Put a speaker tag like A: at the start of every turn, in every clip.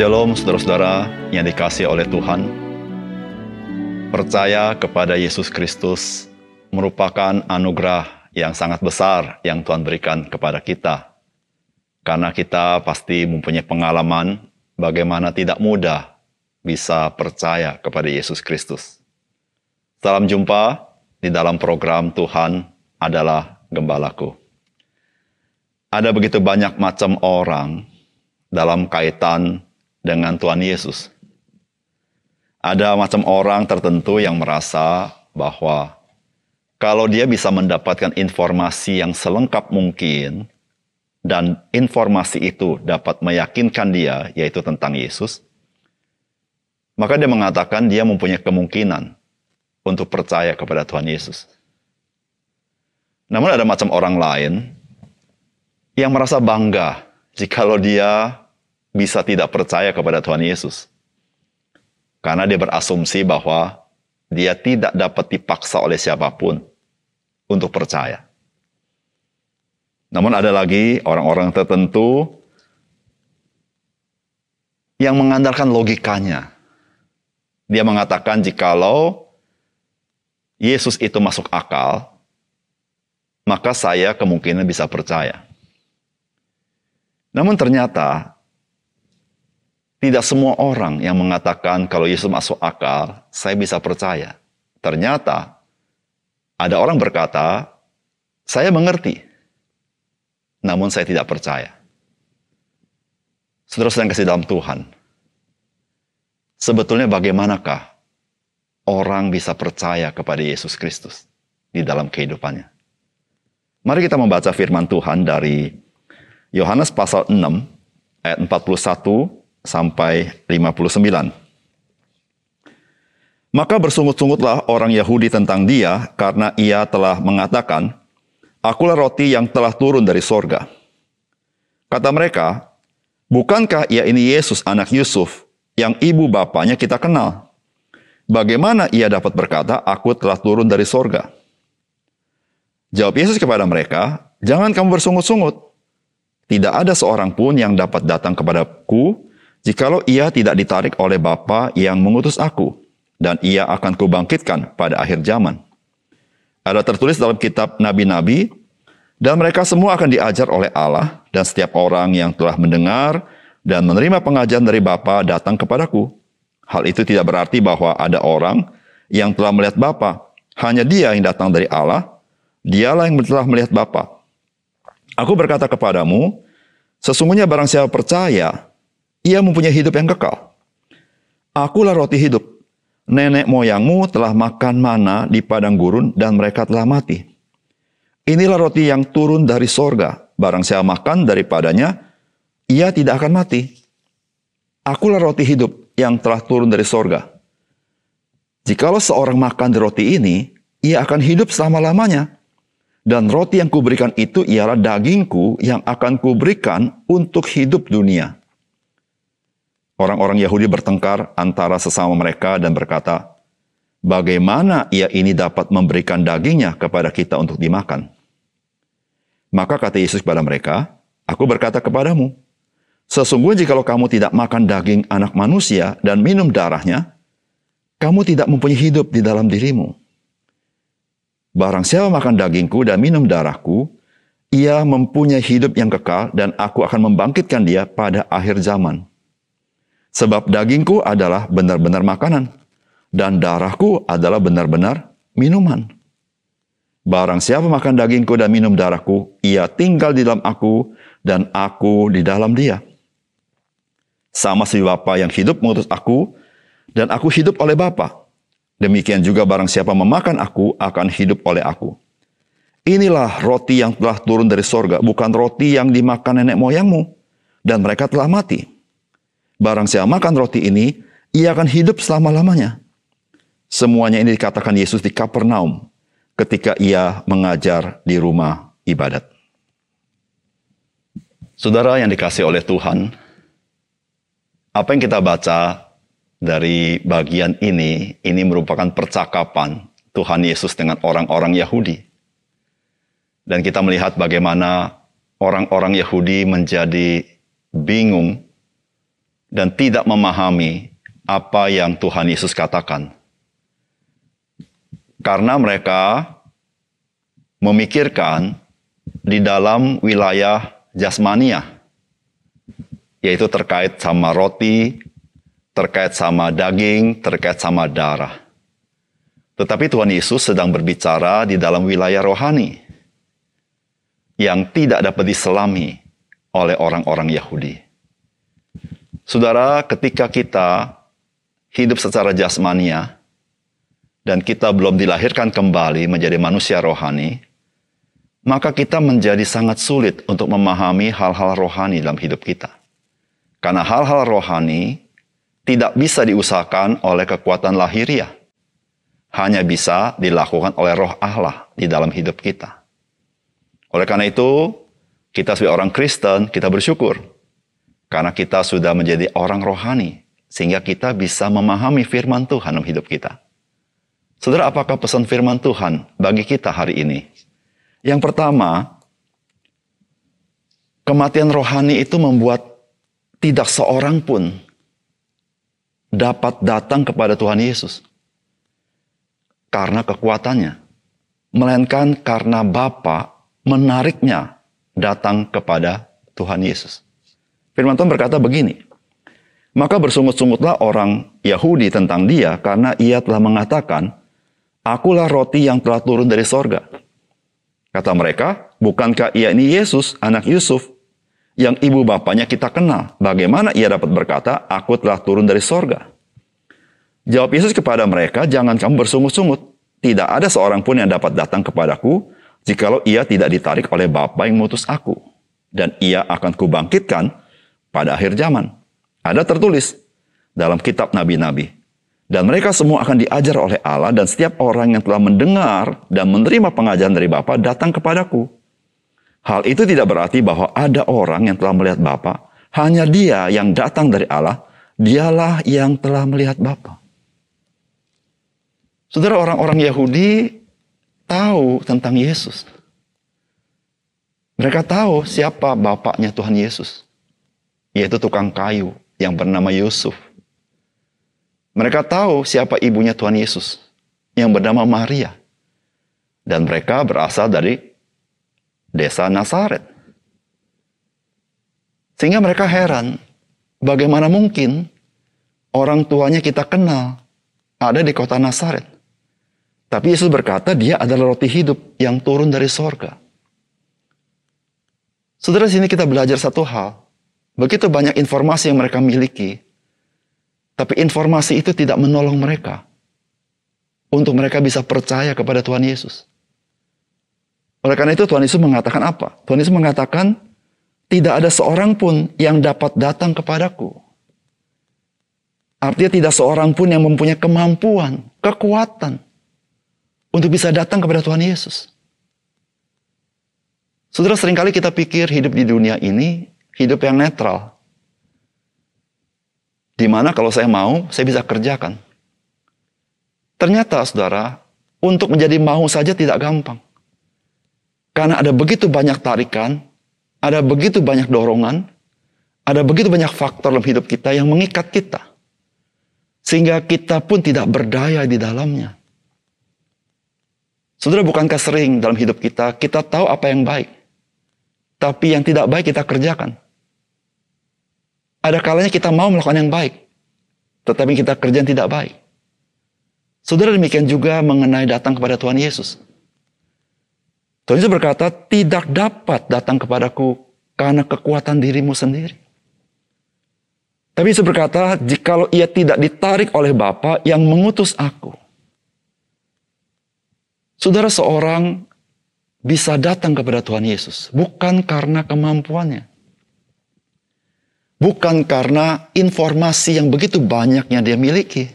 A: Shalom saudara-saudara yang dikasih oleh Tuhan. Percaya kepada Yesus Kristus merupakan anugerah yang sangat besar yang Tuhan berikan kepada kita. Karena kita pasti mempunyai pengalaman bagaimana tidak mudah bisa percaya kepada Yesus Kristus. Salam jumpa di dalam program Tuhan adalah Gembalaku. Ada begitu banyak macam orang dalam kaitan dengan Tuhan Yesus. Ada macam orang tertentu yang merasa bahwa kalau dia bisa mendapatkan informasi yang selengkap mungkin dan informasi itu dapat meyakinkan dia yaitu tentang Yesus, maka dia mengatakan dia mempunyai kemungkinan untuk percaya kepada Tuhan Yesus. Namun ada macam orang lain yang merasa bangga jikalau dia bisa tidak percaya kepada Tuhan Yesus. Karena dia berasumsi bahwa dia tidak dapat dipaksa oleh siapa pun untuk percaya. Namun ada lagi orang-orang tertentu yang mengandalkan logikanya. Dia mengatakan jikalau Yesus itu masuk akal, maka saya kemungkinan bisa percaya. Namun ternyata tidak semua orang yang mengatakan kalau Yesus masuk akal, saya bisa percaya. Ternyata ada orang berkata, saya mengerti, namun saya tidak percaya. Saudara sedang kasih dalam Tuhan. Sebetulnya bagaimanakah orang bisa percaya kepada Yesus Kristus di dalam kehidupannya? Mari kita membaca firman Tuhan dari Yohanes pasal 6 ayat 41 sampai 59. Maka bersungut-sungutlah orang Yahudi tentang dia karena ia telah mengatakan, Akulah roti yang telah turun dari sorga. Kata mereka, Bukankah ia ini Yesus anak Yusuf yang ibu bapaknya kita kenal? Bagaimana ia dapat berkata, Aku telah turun dari sorga? Jawab Yesus kepada mereka, Jangan kamu bersungut-sungut. Tidak ada seorang pun yang dapat datang kepadaku Jikalau ia tidak ditarik oleh Bapa yang mengutus aku, dan ia akan kubangkitkan pada akhir zaman. Ada tertulis dalam kitab nabi-nabi, dan mereka semua akan diajar oleh Allah, dan setiap orang yang telah mendengar dan menerima pengajaran dari Bapa datang kepadaku. Hal itu tidak berarti bahwa ada orang yang telah melihat Bapa, hanya dia yang datang dari Allah, dialah yang telah melihat Bapa. Aku berkata kepadamu, sesungguhnya barang siapa percaya ia mempunyai hidup yang kekal. Akulah roti hidup. Nenek moyangmu telah makan mana di padang gurun dan mereka telah mati. Inilah roti yang turun dari sorga. Barang saya makan daripadanya, ia tidak akan mati. Akulah roti hidup yang telah turun dari sorga. Jikalau seorang makan dari roti ini, ia akan hidup selama-lamanya. Dan roti yang kuberikan itu ialah dagingku yang akan kuberikan untuk hidup dunia. Orang-orang Yahudi bertengkar antara sesama mereka dan berkata, Bagaimana ia ini dapat memberikan dagingnya kepada kita untuk dimakan? Maka kata Yesus kepada mereka, Aku berkata kepadamu, Sesungguhnya jikalau kamu tidak makan daging anak manusia dan minum darahnya, kamu tidak mempunyai hidup di dalam dirimu. Barang siapa makan dagingku dan minum darahku, ia mempunyai hidup yang kekal dan aku akan membangkitkan dia pada akhir zaman. Sebab dagingku adalah benar-benar makanan, dan darahku adalah benar-benar minuman. Barang siapa makan dagingku dan minum darahku, ia tinggal di dalam aku, dan aku di dalam dia. Sama si Bapa yang hidup mengutus aku, dan aku hidup oleh Bapa. Demikian juga barang siapa memakan aku, akan hidup oleh aku. Inilah roti yang telah turun dari sorga, bukan roti yang dimakan nenek moyangmu, dan mereka telah mati. Barang siapa makan roti ini, ia akan hidup selama-lamanya. Semuanya ini dikatakan Yesus di Kapernaum ketika ia mengajar di rumah ibadat. Saudara yang dikasih oleh Tuhan, apa yang kita baca dari bagian ini, ini merupakan percakapan Tuhan Yesus dengan orang-orang Yahudi. Dan kita melihat bagaimana orang-orang Yahudi menjadi bingung dan tidak memahami apa yang Tuhan Yesus katakan. Karena mereka memikirkan di dalam wilayah jasmania, yaitu terkait sama roti, terkait sama daging, terkait sama darah. Tetapi Tuhan Yesus sedang berbicara di dalam wilayah rohani yang tidak dapat diselami oleh orang-orang Yahudi. Saudara, ketika kita hidup secara jasmania dan kita belum dilahirkan kembali menjadi manusia rohani, maka kita menjadi sangat sulit untuk memahami hal-hal rohani dalam hidup kita. Karena hal-hal rohani tidak bisa diusahakan oleh kekuatan lahiriah hanya bisa dilakukan oleh roh Allah di dalam hidup kita. Oleh karena itu, kita sebagai orang Kristen, kita bersyukur. Karena kita sudah menjadi orang rohani, sehingga kita bisa memahami firman Tuhan dalam hidup kita. Saudara, apakah pesan firman Tuhan bagi kita hari ini? Yang pertama, kematian rohani itu membuat tidak seorang pun dapat datang kepada Tuhan Yesus karena kekuatannya, melainkan karena Bapa menariknya datang kepada Tuhan Yesus. Firman Tuhan berkata begini, maka bersungut-sungutlah orang Yahudi tentang dia karena ia telah mengatakan, Akulah roti yang telah turun dari sorga. Kata mereka, bukankah ia ini Yesus, anak Yusuf, yang ibu bapaknya kita kenal? Bagaimana ia dapat berkata, aku telah turun dari sorga? Jawab Yesus kepada mereka, jangan kamu bersungut-sungut. Tidak ada seorang pun yang dapat datang kepadaku, jikalau ia tidak ditarik oleh Bapa yang mutus aku. Dan ia akan kubangkitkan pada akhir zaman. Ada tertulis dalam kitab nabi-nabi. Dan mereka semua akan diajar oleh Allah dan setiap orang yang telah mendengar dan menerima pengajaran dari Bapa datang kepadaku. Hal itu tidak berarti bahwa ada orang yang telah melihat Bapa, hanya dia yang datang dari Allah, dialah yang telah melihat Bapa. Saudara orang-orang Yahudi tahu tentang Yesus. Mereka tahu siapa bapaknya Tuhan Yesus. Yaitu tukang kayu yang bernama Yusuf. Mereka tahu siapa ibunya Tuhan Yesus yang bernama Maria. Dan mereka berasal dari desa Nazaret. Sehingga mereka heran, bagaimana mungkin orang tuanya kita kenal ada di kota Nazaret. Tapi Yesus berkata dia adalah roti hidup yang turun dari sorga. Saudara sini kita belajar satu hal. Begitu banyak informasi yang mereka miliki. Tapi informasi itu tidak menolong mereka. Untuk mereka bisa percaya kepada Tuhan Yesus. Oleh karena itu Tuhan Yesus mengatakan apa? Tuhan Yesus mengatakan, tidak ada seorang pun yang dapat datang kepadaku. Artinya tidak seorang pun yang mempunyai kemampuan, kekuatan, untuk bisa datang kepada Tuhan Yesus. Saudara, sering kali kita pikir hidup di dunia ini hidup yang netral. Di mana kalau saya mau, saya bisa kerjakan. Ternyata, saudara, untuk menjadi mau saja tidak gampang. Karena ada begitu banyak tarikan, ada begitu banyak dorongan, ada begitu banyak faktor dalam hidup kita yang mengikat kita. Sehingga kita pun tidak berdaya di dalamnya. Saudara, bukankah sering dalam hidup kita, kita tahu apa yang baik. Tapi yang tidak baik kita kerjakan. Ada kalanya kita mau melakukan yang baik. Tetapi kita kerjaan tidak baik. Saudara demikian juga mengenai datang kepada Tuhan Yesus. Tuhan Yesus berkata, tidak dapat datang kepadaku karena kekuatan dirimu sendiri. Tapi Yesus berkata, jikalau ia tidak ditarik oleh Bapa yang mengutus aku. Saudara seorang bisa datang kepada Tuhan Yesus bukan karena kemampuannya. Bukan karena informasi yang begitu banyak yang dia miliki.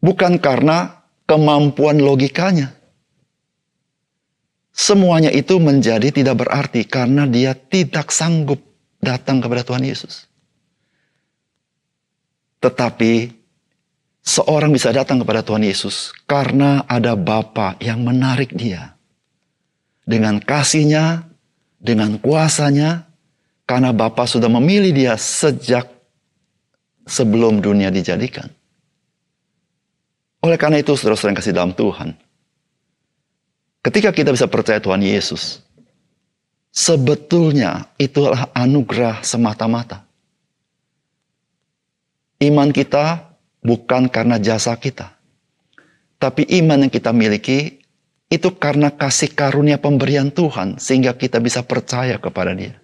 A: Bukan karena kemampuan logikanya. Semuanya itu menjadi tidak berarti karena dia tidak sanggup datang kepada Tuhan Yesus. Tetapi seorang bisa datang kepada Tuhan Yesus karena ada Bapa yang menarik dia. Dengan kasihnya, dengan kuasanya, karena Bapa sudah memilih dia sejak sebelum dunia dijadikan. Oleh karena itu, saudara-saudara yang kasih dalam Tuhan, ketika kita bisa percaya Tuhan Yesus, sebetulnya itulah anugerah semata-mata. Iman kita bukan karena jasa kita, tapi iman yang kita miliki itu karena kasih karunia pemberian Tuhan sehingga kita bisa percaya kepada Dia.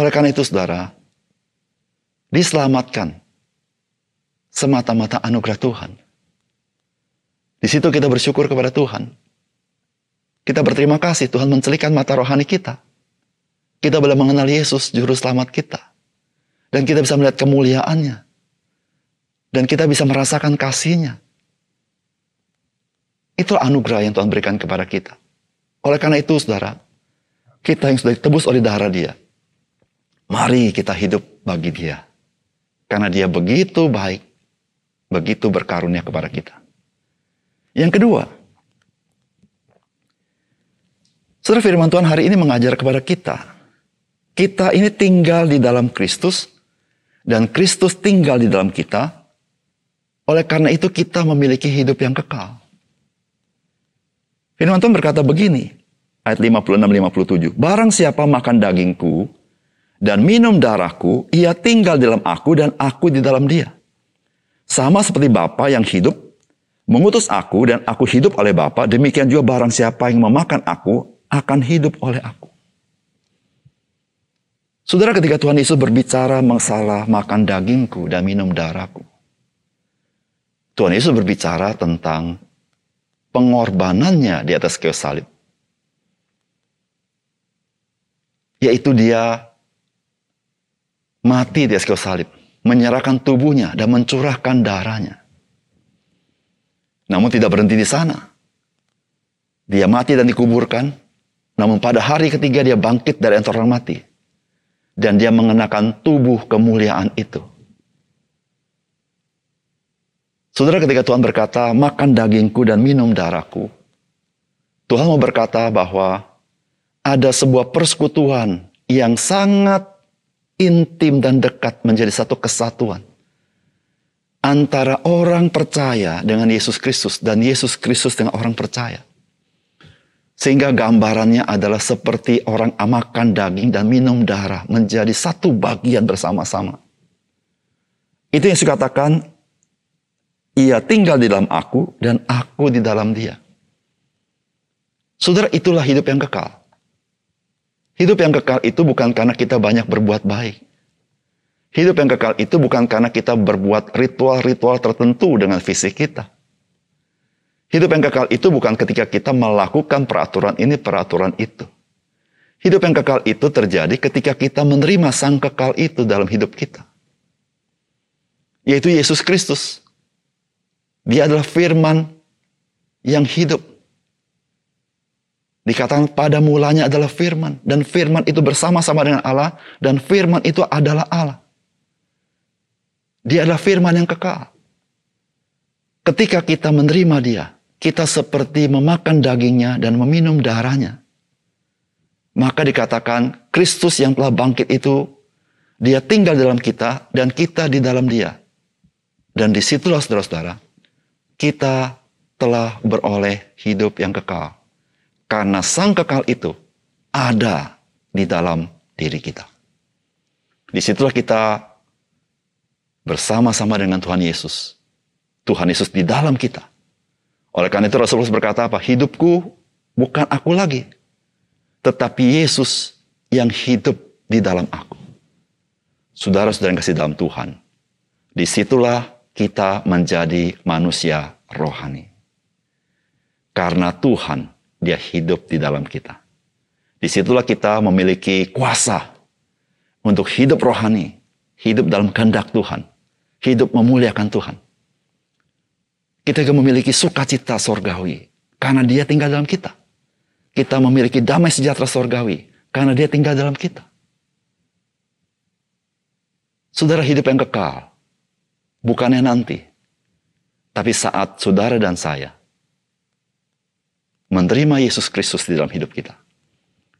A: Oleh karena itu saudara, diselamatkan semata-mata anugerah Tuhan. Di situ kita bersyukur kepada Tuhan. Kita berterima kasih Tuhan mencelikan mata rohani kita. Kita boleh mengenal Yesus juru selamat kita. Dan kita bisa melihat kemuliaannya. Dan kita bisa merasakan kasihnya. Itu anugerah yang Tuhan berikan kepada kita. Oleh karena itu, saudara, kita yang sudah ditebus oleh darah dia, mari kita hidup bagi dia. Karena dia begitu baik, begitu berkarunia kepada kita. Yang kedua, Saudara firman Tuhan hari ini mengajar kepada kita. Kita ini tinggal di dalam Kristus dan Kristus tinggal di dalam kita. Oleh karena itu kita memiliki hidup yang kekal. Firman Tuhan berkata begini, ayat 56-57. Barang siapa makan dagingku dan minum darahku, ia tinggal di dalam aku dan aku di dalam dia. Sama seperti Bapa yang hidup, mengutus aku dan aku hidup oleh Bapa, demikian juga barang siapa yang memakan aku, akan hidup oleh aku. Saudara ketika Tuhan Yesus berbicara masalah makan dagingku dan minum darahku. Tuhan Yesus berbicara tentang pengorbanannya di atas kayu salib. Yaitu dia mati di atas kayu salib, menyerahkan tubuhnya dan mencurahkan darahnya. Namun tidak berhenti di sana. Dia mati dan dikuburkan, namun pada hari ketiga dia bangkit dari antara orang mati. Dan dia mengenakan tubuh kemuliaan itu. Saudara ketika Tuhan berkata, makan dagingku dan minum darahku. Tuhan mau berkata bahwa ada sebuah persekutuan yang sangat intim dan dekat menjadi satu kesatuan. Antara orang percaya dengan Yesus Kristus dan Yesus Kristus dengan orang percaya. Sehingga gambarannya adalah seperti orang makan daging dan minum darah menjadi satu bagian bersama-sama. Itu yang saya katakan ia tinggal di dalam aku dan aku di dalam dia. Saudara, itulah hidup yang kekal. Hidup yang kekal itu bukan karena kita banyak berbuat baik. Hidup yang kekal itu bukan karena kita berbuat ritual-ritual tertentu dengan fisik kita. Hidup yang kekal itu bukan ketika kita melakukan peraturan ini, peraturan itu. Hidup yang kekal itu terjadi ketika kita menerima sang kekal itu dalam hidup kita. Yaitu Yesus Kristus. Dia adalah firman yang hidup. Dikatakan pada mulanya adalah firman. Dan firman itu bersama-sama dengan Allah. Dan firman itu adalah Allah. Dia adalah firman yang kekal. Ketika kita menerima dia, kita seperti memakan dagingnya dan meminum darahnya. Maka dikatakan Kristus yang telah bangkit itu, dia tinggal dalam kita dan kita di dalam dia. Dan di situlah saudara-saudara, kita telah beroleh hidup yang kekal. Karena sang kekal itu ada di dalam diri kita. Di situlah kita bersama-sama dengan Tuhan Yesus. Tuhan Yesus di dalam kita. Oleh karena itu Rasulullah berkata apa? Hidupku bukan aku lagi. Tetapi Yesus yang hidup di dalam aku. Saudara-saudara yang kasih dalam Tuhan. Di situlah kita menjadi manusia rohani. Karena Tuhan, dia hidup di dalam kita. Di situlah kita memiliki kuasa untuk hidup rohani, hidup dalam kehendak Tuhan, hidup memuliakan Tuhan. Kita juga memiliki sukacita sorgawi, karena dia tinggal dalam kita. Kita memiliki damai sejahtera sorgawi, karena dia tinggal dalam kita. Saudara hidup yang kekal, Bukannya nanti. Tapi saat saudara dan saya menerima Yesus Kristus di dalam hidup kita.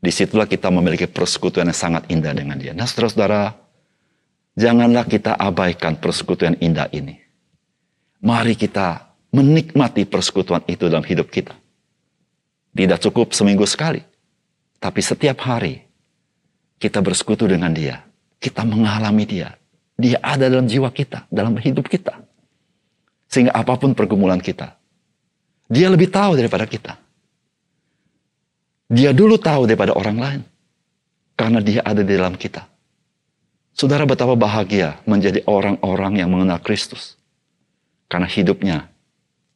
A: Di situlah kita memiliki persekutuan yang sangat indah dengan dia. Nah saudara-saudara, Janganlah kita abaikan persekutuan indah ini. Mari kita menikmati persekutuan itu dalam hidup kita. Tidak cukup seminggu sekali, tapi setiap hari kita bersekutu dengan Dia. Kita mengalami Dia. Dia ada dalam jiwa kita, dalam hidup kita. Sehingga apa pun pergumulan kita, Dia lebih tahu daripada kita. Dia dulu tahu daripada orang lain. Karena dia ada di dalam kita. Saudara betapa bahagia menjadi orang-orang yang mengenal Kristus. Karena hidupnya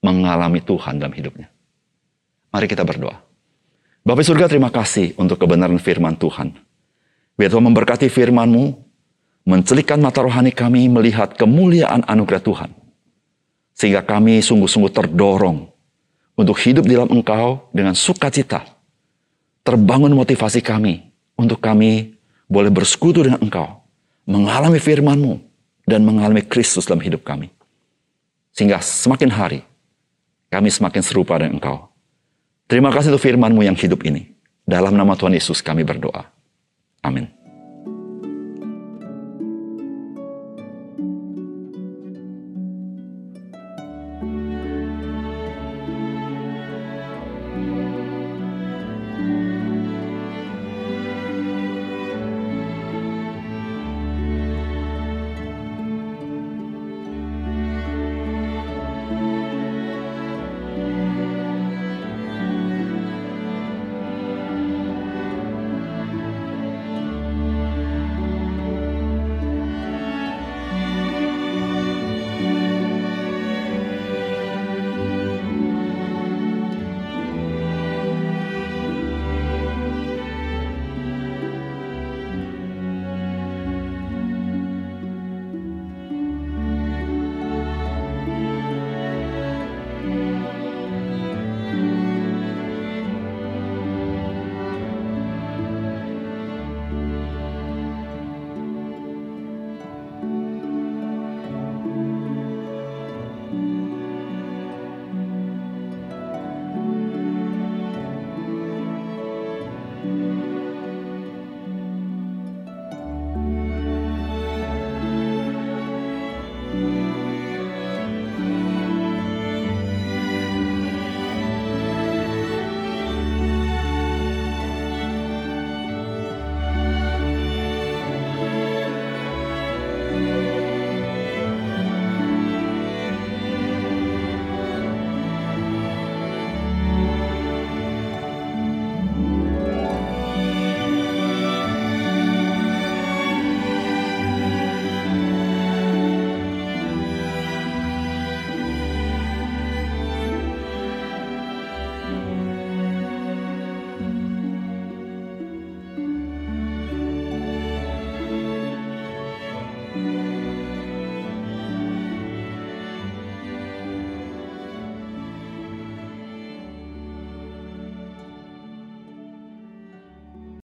A: mengalami Tuhan dalam hidupnya. Mari kita berdoa. Bapak surga terima kasih untuk kebenaran firman Tuhan. Biar Tuhan memberkati firman-Mu, mencelikkan mata rohani kami melihat kemuliaan anugerah Tuhan. Sehingga kami sungguh-sungguh terdorong untuk hidup di dalam Engkau dengan sukacita. Terbangun motivasi kami untuk kami boleh bersekutu dengan Engkau, mengalami firman-Mu, dan mengalami Kristus dalam hidup kami. Sehingga semakin hari, kami semakin serupa dengan Engkau. Terima kasih untuk firman-Mu yang hidup ini. Dalam nama Tuhan Yesus kami berdoa. Amin.